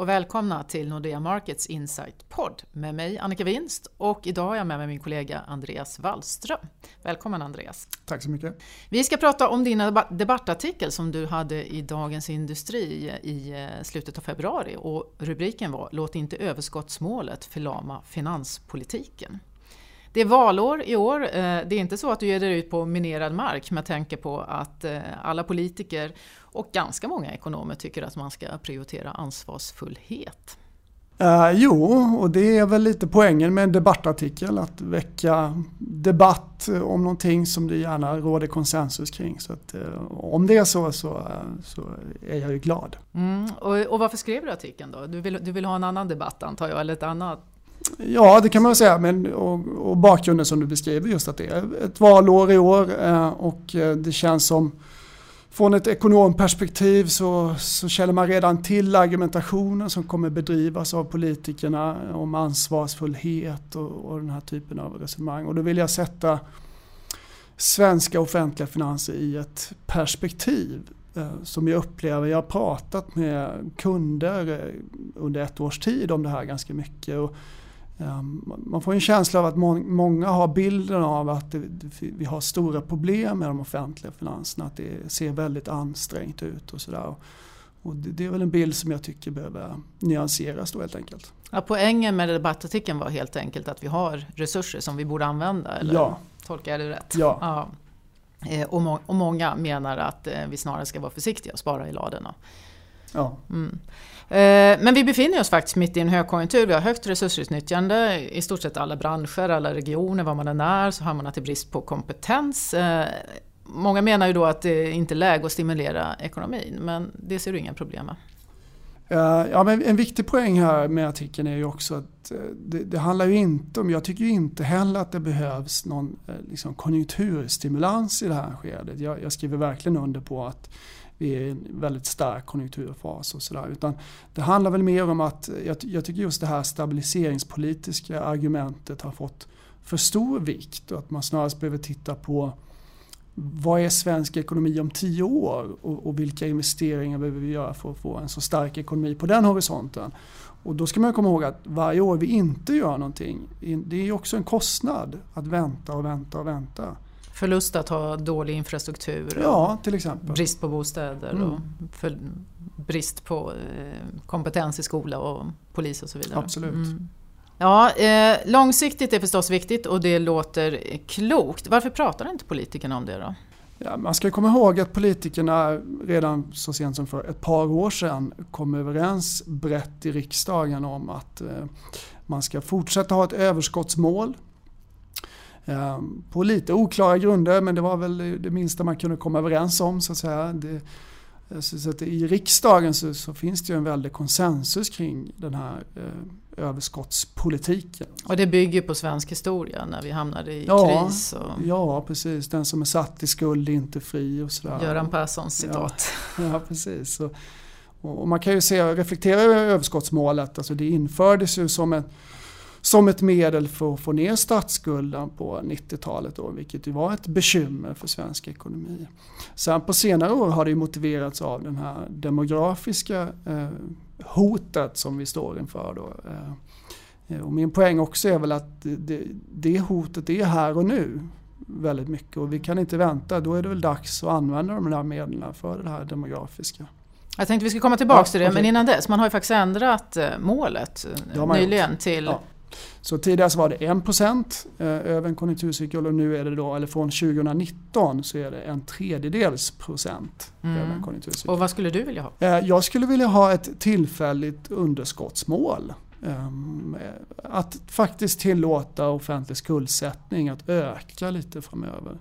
och välkomna till Nordea Markets Insight-podd med mig Annika Winst och idag har jag med mig min kollega Andreas Wallström. Välkommen Andreas! Tack så mycket! Vi ska prata om din debattartikel som du hade i Dagens Industri i eh, slutet av februari och rubriken var Låt inte överskottsmålet förlama finanspolitiken. Det är valår i år. Eh, det är inte så att du ger dig ut på minerad mark med tanke på att eh, alla politiker och ganska många ekonomer tycker att man ska prioritera ansvarsfullhet. Uh, jo, och det är väl lite poängen med en debattartikel, att väcka debatt om någonting som det gärna råder konsensus kring. Så att, uh, om det är så, så, så är jag ju glad. Mm, och, och, varför skrev du artikeln då? Du vill, du vill ha en annan debatt antar jag, eller ett annat Ja, det kan man säga. Men, och, och, bakgrunden som du beskriver just att det är ett valår i år eh, och eh, det känns som från ett ekonomperspektiv så, så känner man redan till argumentationen som kommer bedrivas av politikerna om ansvarsfullhet och, och den här typen av resonemang. Och då vill jag sätta svenska offentliga finanser i ett perspektiv eh, som jag upplever, jag har pratat med kunder under ett års tid om det här ganska mycket. Och man får en känsla av att många har bilden av att vi har stora problem med de offentliga finanserna, att det ser väldigt ansträngt ut och sådär. Och det är väl en bild som jag tycker behöver nyanseras då helt enkelt. Ja, poängen med debattartikeln var helt enkelt att vi har resurser som vi borde använda, eller ja. tolkar jag det rätt? Ja. ja. Eh, och, må och många menar att eh, vi snarare ska vara försiktiga och spara i ladorna. Ja. Mm. Eh, men vi befinner oss faktiskt mitt i en högkonjunktur. Vi har högt resursutnyttjande i stort sett alla branscher, alla regioner, var man än är, så har man att det är brist på kompetens. Eh, många menar ju då att det inte är läge att stimulera ekonomin, men det ser du inga problem med. Eh, ja, men en viktig poäng här med artikeln är ju också att det, det handlar ju inte om, jag tycker ju inte heller att det behövs någon liksom, konjunkturstimulans i det här skedet. Jag, jag skriver verkligen under på att vi är i en väldigt stark konjunkturfas och sådär. Utan det handlar väl mer om att jag, jag, tycker just det här stabiliseringspolitiska argumentet har fått för stor vikt och att man snarast behöver titta på vad är svensk ekonomi om tio år och, och, vilka investeringar behöver vi göra för att få en så stark ekonomi på den horisonten. Och då ska man komma ihåg att varje år vi inte gör någonting, det är också en kostnad att vänta och vänta och vänta. Förlust att ha dålig infrastruktur. Ja, till exempel. Brist på bostäder mm. och för, brist på eh, kompetens i skola och polis och så vidare. Absolut. Mm. Ja, eh, långsiktigt är förstås viktigt och det låter klokt. Varför pratar inte politikerna om det då? Ja, man ska komma ihåg att politikerna redan så sent som för ett par år sedan kom överens brett i riksdagen om att eh, man ska fortsätta ha ett överskottsmål på lite oklara grunder men det var väl det minsta man kunde komma överens om så att säga. Det, så att I riksdagen så, så, finns det ju en väldig konsensus kring den här eh, överskottspolitiken. Och det bygger på svensk historia när vi hamnade i ja, kris? Och... Ja, precis. Den som är satt i skuld är inte fri och sådär. Göran Perssons citat. Ja, ja precis. Och, och, man kan ju se, reflektera över överskottsmålet. Alltså det infördes ju som en som ett medel för att få ner statsskulden på 90-talet då, vilket ju var ett bekymmer för svensk ekonomi. Sen på senare år har det motiverats av den här demografiska eh, hotet som vi står inför. Då. Eh, och min poäng också är väl att det, det hotet är här och nu väldigt mycket och vi kan inte vänta. Då är det väl dags att använda de här medlen för det här demografiska. Jag tänkte vi ska komma tillbaka ja, till det, okay. men innan dess, man har ju faktiskt ändrat eh, målet nyligen gjort. till ja. Så tidigare så var det 1% eh, över en konjunkturcykel och nu är det då, eller från 2019 så är det en tredjedels procent mm. över en konjunkturcykel. Och vad skulle du vilja ha? Eh, jag skulle vilja ha ett tillfälligt underskottsmål. Ehm, att faktiskt tillåta offentlig skuldsättning att öka lite framöver.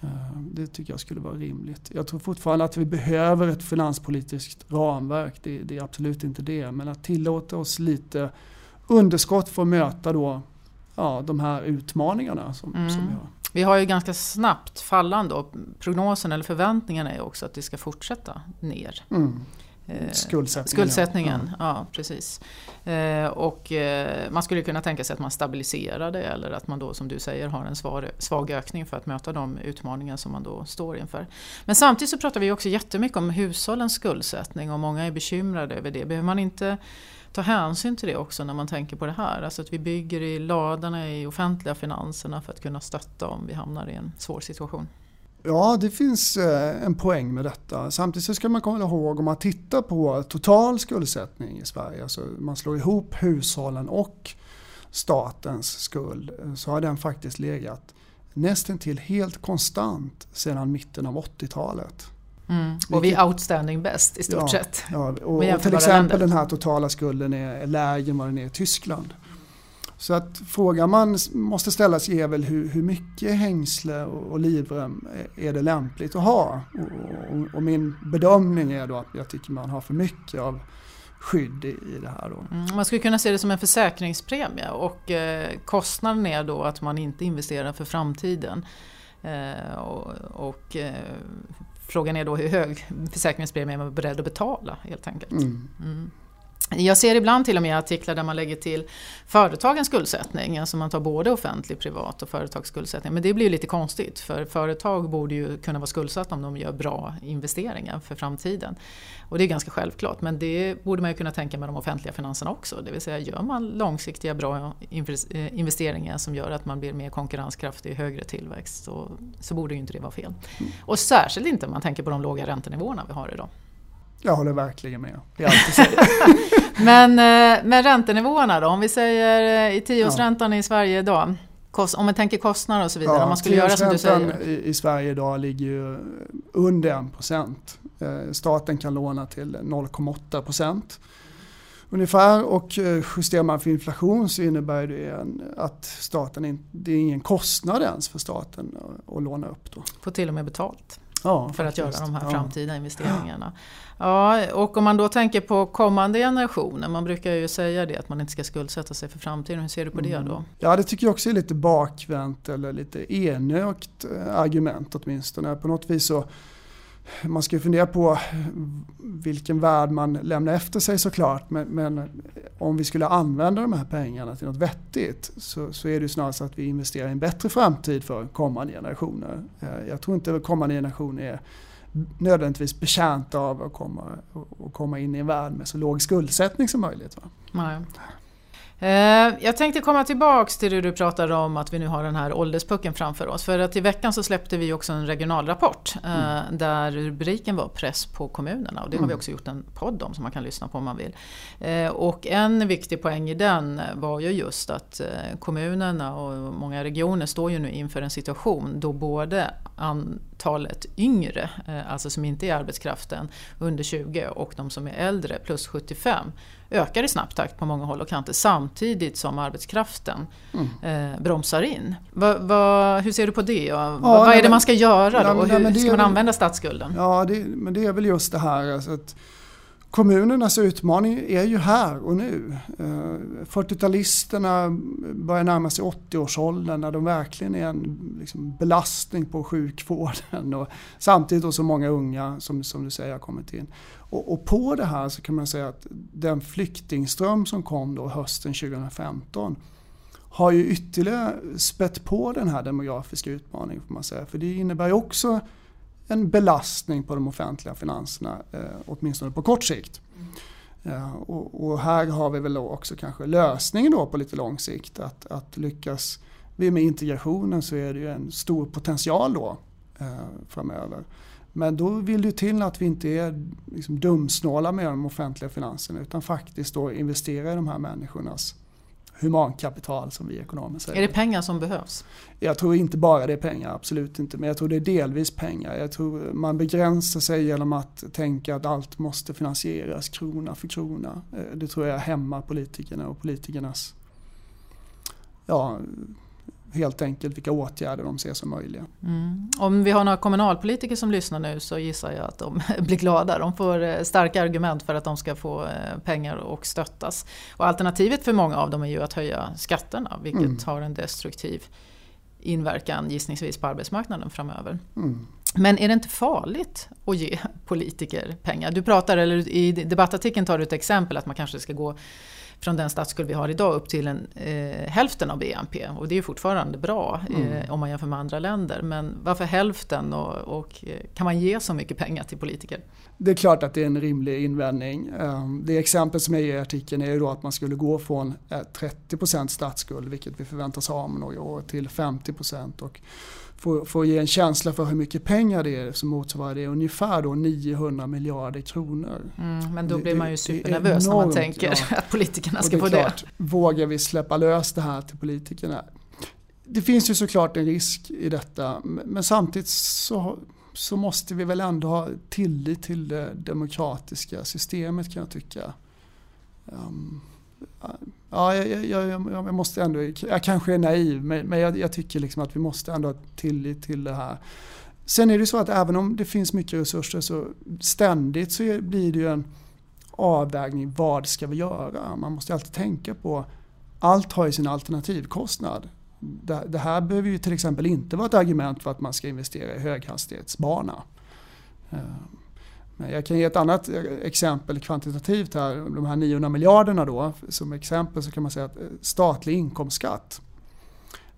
Ehm, det tycker jag skulle vara rimligt. Jag tror fortfarande att vi behöver ett finanspolitiskt ramverk. Det, det är absolut inte det. Men att tillåta oss lite underskott för att möta då, ja, de här utmaningarna som, mm. som vi har. Vi har ju ganska snabbt fallande och prognosen eller förväntningarna är också att det ska fortsätta ner. Mm. Eh, skuldsättningen. skuldsättningen ja. ja. precis. Eh, och eh, man skulle kunna tänka sig att man stabiliserar det eller att man då som du säger har en svag, svag ökning för att möta de utmaningar som man då står inför. Men samtidigt så pratar vi också jättemycket om hushållens skuldsättning och många är bekymrade över det. Behöver man inte ta hänsyn till det också när man tänker på det här. Alltså att vi bygger i ladorna i offentliga finanserna för att kunna stötta om vi hamnar i en svår situation. Ja, det finns eh, en poäng med detta. Samtidigt ska man komma ihåg om man tittar på total skuldsättning i Sverige, alltså man slår ihop hushållen och statens skuld, eh, så har den faktiskt legat nästan till helt konstant sedan mitten av 80-talet. Mm. Och vi är outstanding bäst i stort ja, sett. Ja, och, och till exempel länder. den här totala skulden är lägre än vad den är i Tyskland. Så att frågan man måste ställa sig är väl hur, hur mycket hängsle och, och livrem är det lämpligt att ha? Och, och, och, min bedömning är då att jag tycker man har för mycket av skydd i, i det här. Då. Mm, man skulle kunna se det som en försäkringspremie och eh, kostnaden är då att man inte investerar för framtiden. Eh, och, eh, frågan är då hur hög försäkringspremie man är beredd att betala helt enkelt. Mm. Mm. Jag ser ibland till och med artiklar där man lägger till företagens skuldsättning, alltså man tar både offentlig, privat och företagsskuldsättning. Men det blir lite konstigt för företag borde ju kunna vara skuldsatta om de gör bra investeringar för framtiden. Och det är ganska självklart men det borde man ju kunna tänka med de offentliga finanserna också. Det vill säga gör man långsiktiga bra eh, investeringar som gör att man blir mer konkurrenskraftig, högre tillväxt så, så borde ju inte det vara fel. Mm. Och särskilt inte om man tänker på de låga räntenivåerna vi har idag. Jag håller verkligen med. men, eh, men räntenivåerna då? Om vi säger eh, i tioårsräntan ja. i Sverige idag. Om man tänker kostnader och så vidare. Ja, om man skulle göra som du säger. I, i Sverige idag ligger ju under 1%. Eh, staten kan låna till 0,8 procent ungefär och justerar man för inflation så innebär det att staten det är ingen kostnad ens för staten att låna upp. Då. Får till och med betalt ja, för att göra de här framtida investeringarna. Ja, och om man då tänker på kommande generationer, man brukar ju säga det att man inte ska skuldsätta sig för framtiden. Hur ser du på det då? Mm. Ja, det tycker jag också är lite bakvänt eller lite enögt eh, argument åtminstone. På något vis så man ska ju fundera på vilken värld man lämnar efter sig såklart. Men, men, om vi skulle använda de här pengarna till något vettigt så, så är det ju snarast att vi investerar i en bättre framtid för kommande generationer. Eh, jag tror inte kommande generationer är nödvändigtvis betjänta av att komma, att komma in i en värld med så låg skuldsättning som möjligt. Va? Nej. Eh, jag tänkte komma tillbaks till det du pratade om att vi nu har den här ålderspucken framför oss. För att i veckan så släppte vi också en regionalrapport eh, mm. där rubriken var press på kommunerna och det har vi mm. också gjort en podd om som man kan lyssna på om man vill. Eh, och en viktig poäng i den var ju just att kommunerna och många regioner står ju nu inför en situation då både antalet yngre, alltså som inte är arbetskraften, under 20 och de som är äldre plus 75 ökar i snabb takt på många håll och kanter samtidigt som arbetskraften mm. eh, bromsar in. Va, va, hur ser du på det? Ja, vad är det man ska göra då? och hur ska man använda statsskulden? Ja, det, men det är väl just det här alltså att kommunernas utmaning är ju här och nu. Eh, 40-talisterna börjar närma sig 80-årsåldern när de verkligen är en liksom, belastning på sjukvården och samtidigt då så många unga som, som du säger har kommit in. Och, och, på det här så kan man säga att den flyktingström som kom då hösten 2015 har ju ytterligare spett på den här demografiska utmaningen får man säga. För det innebär ju också en belastning på de offentliga finanserna, eh, åtminstone på kort sikt. Mm. Eh, och, och, här har vi väl också kanske lösningen då på lite lång sikt. Att, att lyckas vi med integrationen så är det ju en stor potential då eh, framöver. Men då vill det till att vi inte är liksom dumsnåla med de offentliga finanserna utan faktiskt då investera i de här människornas humankapital som vi ekonomer säger. Är det pengar som behövs? Jag tror inte bara det är pengar, absolut inte. Men jag tror det är delvis pengar. Jag tror man begränsar sig genom att tänka att allt måste finansieras krona för krona. Eh, det tror jag hämmar politikerna och politikernas ja, helt enkelt vilka åtgärder de ser som möjliga. Mm. Om vi har några kommunalpolitiker som lyssnar nu så gissar jag att de blir glada. De får eh, starka argument för att de ska få eh, pengar och stöttas. Och alternativet för många av dem är ju att höja skatterna vilket mm. har en destruktiv inverkan gissningsvis på arbetsmarknaden framöver. Mm. Men är det inte farligt att ge politiker pengar? Du pratar, eller i debattartikeln tar du ett exempel att man kanske ska gå från den statsskuld vi har idag upp till en, eh, hälften av BNP. Och det är ju fortfarande bra eh, mm. om man jämför med andra länder. Men varför hälften och, och, eh, kan man ge så mycket pengar till politiker? Det är klart att det är en rimlig invändning. Ehm, det exempel som jag ger i artikeln är ju då att man skulle gå från 30% eh, statsskuld, vilket vi förväntas ha om några år, till 50% och för, att ge en känsla för hur mycket pengar det är så motsvarar det ungefär då 900 miljarder kronor. Mm, men då blir man ju supernervös när man tänker ja. att politikerna ska få det. Vågar vi släppa lös det här till politikerna? Det finns ju såklart en risk i detta men samtidigt så, så måste vi väl ändå ha tillit till det demokratiska systemet kan jag tycka. Um, ja, jag, jag, jag, måste ändå, jag kanske är naiv men jag, jag, tycker liksom att vi måste ändå ha tillit till det här. Sen är det så att även om det finns mycket resurser så ständigt så blir det ju en avvägning. Vad ska vi göra? Man måste alltid tänka på allt har ju sin alternativkostnad. Det, det här behöver ju till exempel inte vara ett argument för att man ska investera i höghastighetsbana. Eh, Eh, jag kan ge ett annat exempel kvantitativt här. De här 900 miljarderna då. Som exempel så kan man säga att eh, statlig inkomstskatt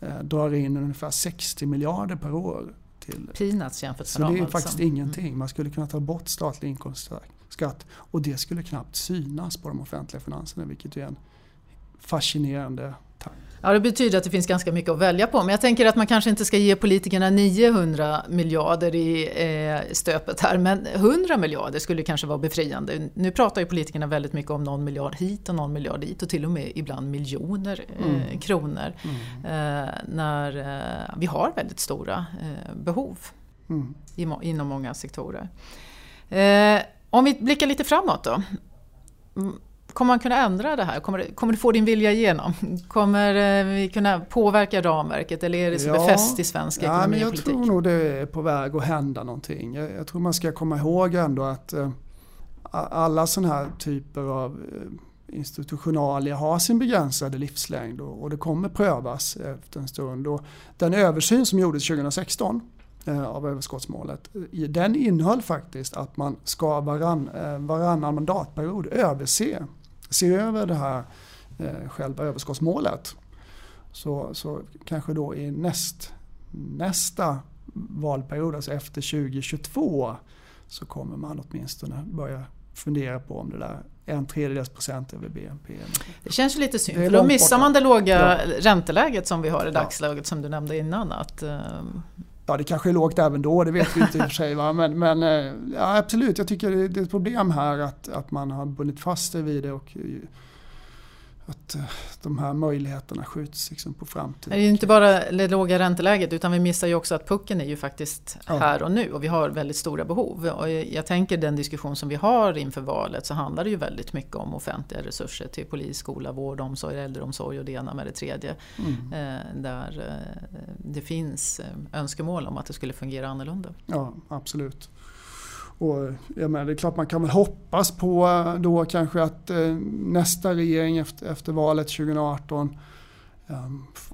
eh, drar in ungefär 60 miljarder per år. Till. Peanuts jämfört med Så dem det är alltså. faktiskt ingenting. Man skulle kunna ta bort statlig inkomstskatt och det skulle knappt synas på de offentliga finanserna vilket är en fascinerande Ja, det betyder att det finns ganska mycket att välja på. Men jag tänker att man kanske inte ska ge politikerna 900 miljarder i eh, stöpet här. Men 100 miljarder skulle kanske vara befriande. Nu pratar ju politikerna väldigt mycket om någon miljard hit och någon miljard dit och till och med ibland miljoner eh, mm. kronor. Mm. Eh, när vi har väldigt stora eh, behov mm. i, inom många sektorer. Om vi blickar lite framåt då. Kommer man kunna ändra det här? Kommer, kommer du få din vilja igenom? Kommer eh, vi kunna påverka ramverket eller är det så ja, befäst i svensk ja, ekonomi men? Jag tror nog det är på väg att hända någonting. Jag, jag tror man ska komma ihåg ändå att uh, alla sådana här typer av uh, institutionalia har sin begränsade livslängd och, och, det kommer prövas efter en stund. Och den översyn som gjordes 2016 av överskottsmålet. Den innehöll faktiskt att man ska varann, varannan mandatperiod överse se över det här eh, själva överskottsmålet. Så, så kanske då i näst, nästa valperiod, alltså efter 2022, så kommer man åtminstone börja fundera på om det där en tredjedels procent över BNP. Det känns ju lite synd, för då missar man det låga ja. ränteläget som vi har i dagsläget ja. som du nämnde innan. Att, um... Ja, det kanske är lågt även då, det vet vi inte i och för sig. Va? Men, men eh, ja, absolut, jag tycker det är ett problem här att, att man har bundit fast sig vid det och eh, att eh, de här möjligheterna skjuts liksom på framtiden. Det är ju inte bara det låga ränteläget utan vi missar ju också att pucken är ju faktiskt ja. här och nu och vi har väldigt stora behov. Och jag tänker den diskussion som vi har inför valet så handlar det ju väldigt mycket om offentliga resurser till polis, skola, vård, omsorg, äldreomsorg och det ena med det tredje. Mm. Eh, där eh, det finns önskemål om att det skulle fungera annorlunda. Ja, absolut. Och, jag menar, det är klart man kan väl hoppas på eh, då kanske att eh, nästa regering efter, efter valet 2018 eh,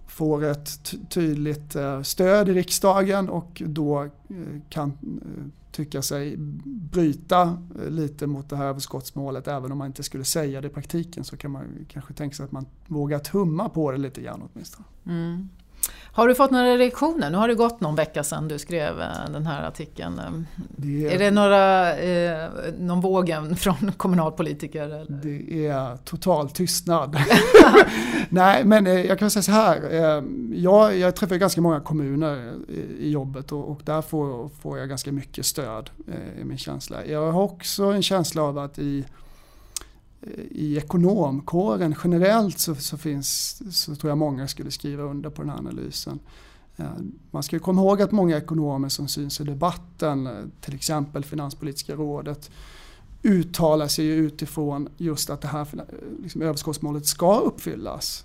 får ett tydligt eh, stöd i riksdagen och då eh, kan eh, tycka sig bryta eh, lite mot det här överskottsmålet. Även om man inte skulle säga det i praktiken så kan man kanske tänka sig att man vågar tumma på det lite grann åtminstone. Mm. Har du fått några reaktioner? Nu har det gått någon vecka sedan du skrev eh, den här artikeln. Det är, är det några, eh, någon vågen från kommunalpolitiker? Eller? Det är total tystnad. Nej, men eh, jag kan säga så här. Eh, jag, jag träffar ganska många kommuner i, i jobbet och, och där får, får jag ganska mycket stöd i min känsla. Jag har också en känsla av att i i ekonomkåren generellt så, så, finns, så tror jag många skulle skriva under på den här analysen. Eh, man ska komma ihåg att många ekonomer som syns i debatten, eh, till exempel Finanspolitiska rådet, uttalar sig utifrån just att det här eh, liksom, överskottsmålet ska uppfyllas.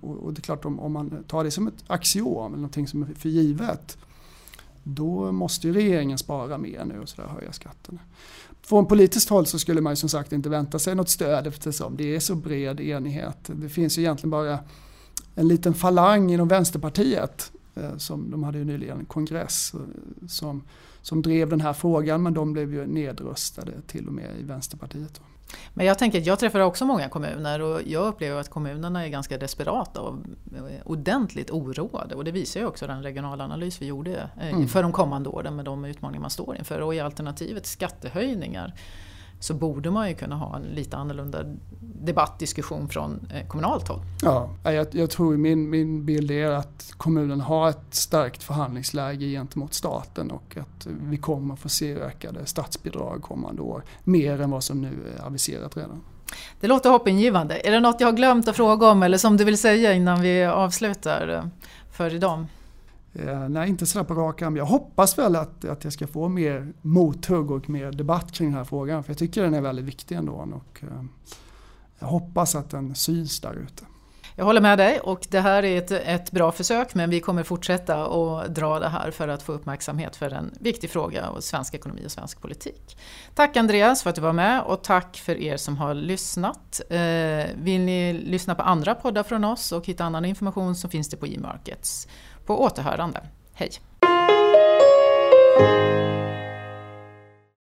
Och, och, det är klart om, om man tar det som ett axiom eller någonting som är för givet då måste ju regeringen spara mer nu och sådär höja skatterna. Från politiskt håll så skulle man ju som sagt inte vänta sig något stöd eftersom det är så bred enighet. Det finns ju egentligen bara en liten falang inom Vänsterpartiet eh, Som, de hade ju nyligen en kongress eh, som, som drev den här frågan men de blev ju nedröstade till och med i Vänsterpartiet. Men jag tänker, jag träffar också många kommuner och jag upplever att kommunerna är ganska desperata och ordentligt oroade. Och det visar ju också den regionala analys vi gjorde mm. för de kommande åren med de utmaningar man står inför. Och i alternativet skattehöjningar så borde man ju kunna ha en lite annorlunda debatt, diskussion från eh, kommunalt håll. Ja, jag, jag tror min, min bild är att kommunen har ett starkt förhandlingsläge gentemot staten och att vi kommer få se ökade statsbidrag kommande år. Mer än vad som nu är aviserat redan. Det låter hoppingivande. Är det något jag har glömt att fråga om eller som du vill säga innan vi avslutar eh, för idag? Eh, nej, inte sådär på rak arm. Jag hoppas väl att, att jag ska få mer mothugg och mer debatt kring den här frågan. För jag tycker den är väldigt viktig ändå. Och, eh, jag hoppas att den syns där ute. Jag håller med dig och det här är ett, ett bra försök men vi kommer fortsätta att dra det här för att få uppmärksamhet för en viktig fråga och svensk ekonomi och svensk politik. Tack Andreas för att du var med och tack för er som har lyssnat. Eh, vill ni lyssna på andra poddar från oss och hitta annan information så finns det på e-markets. På återhörande. Hej!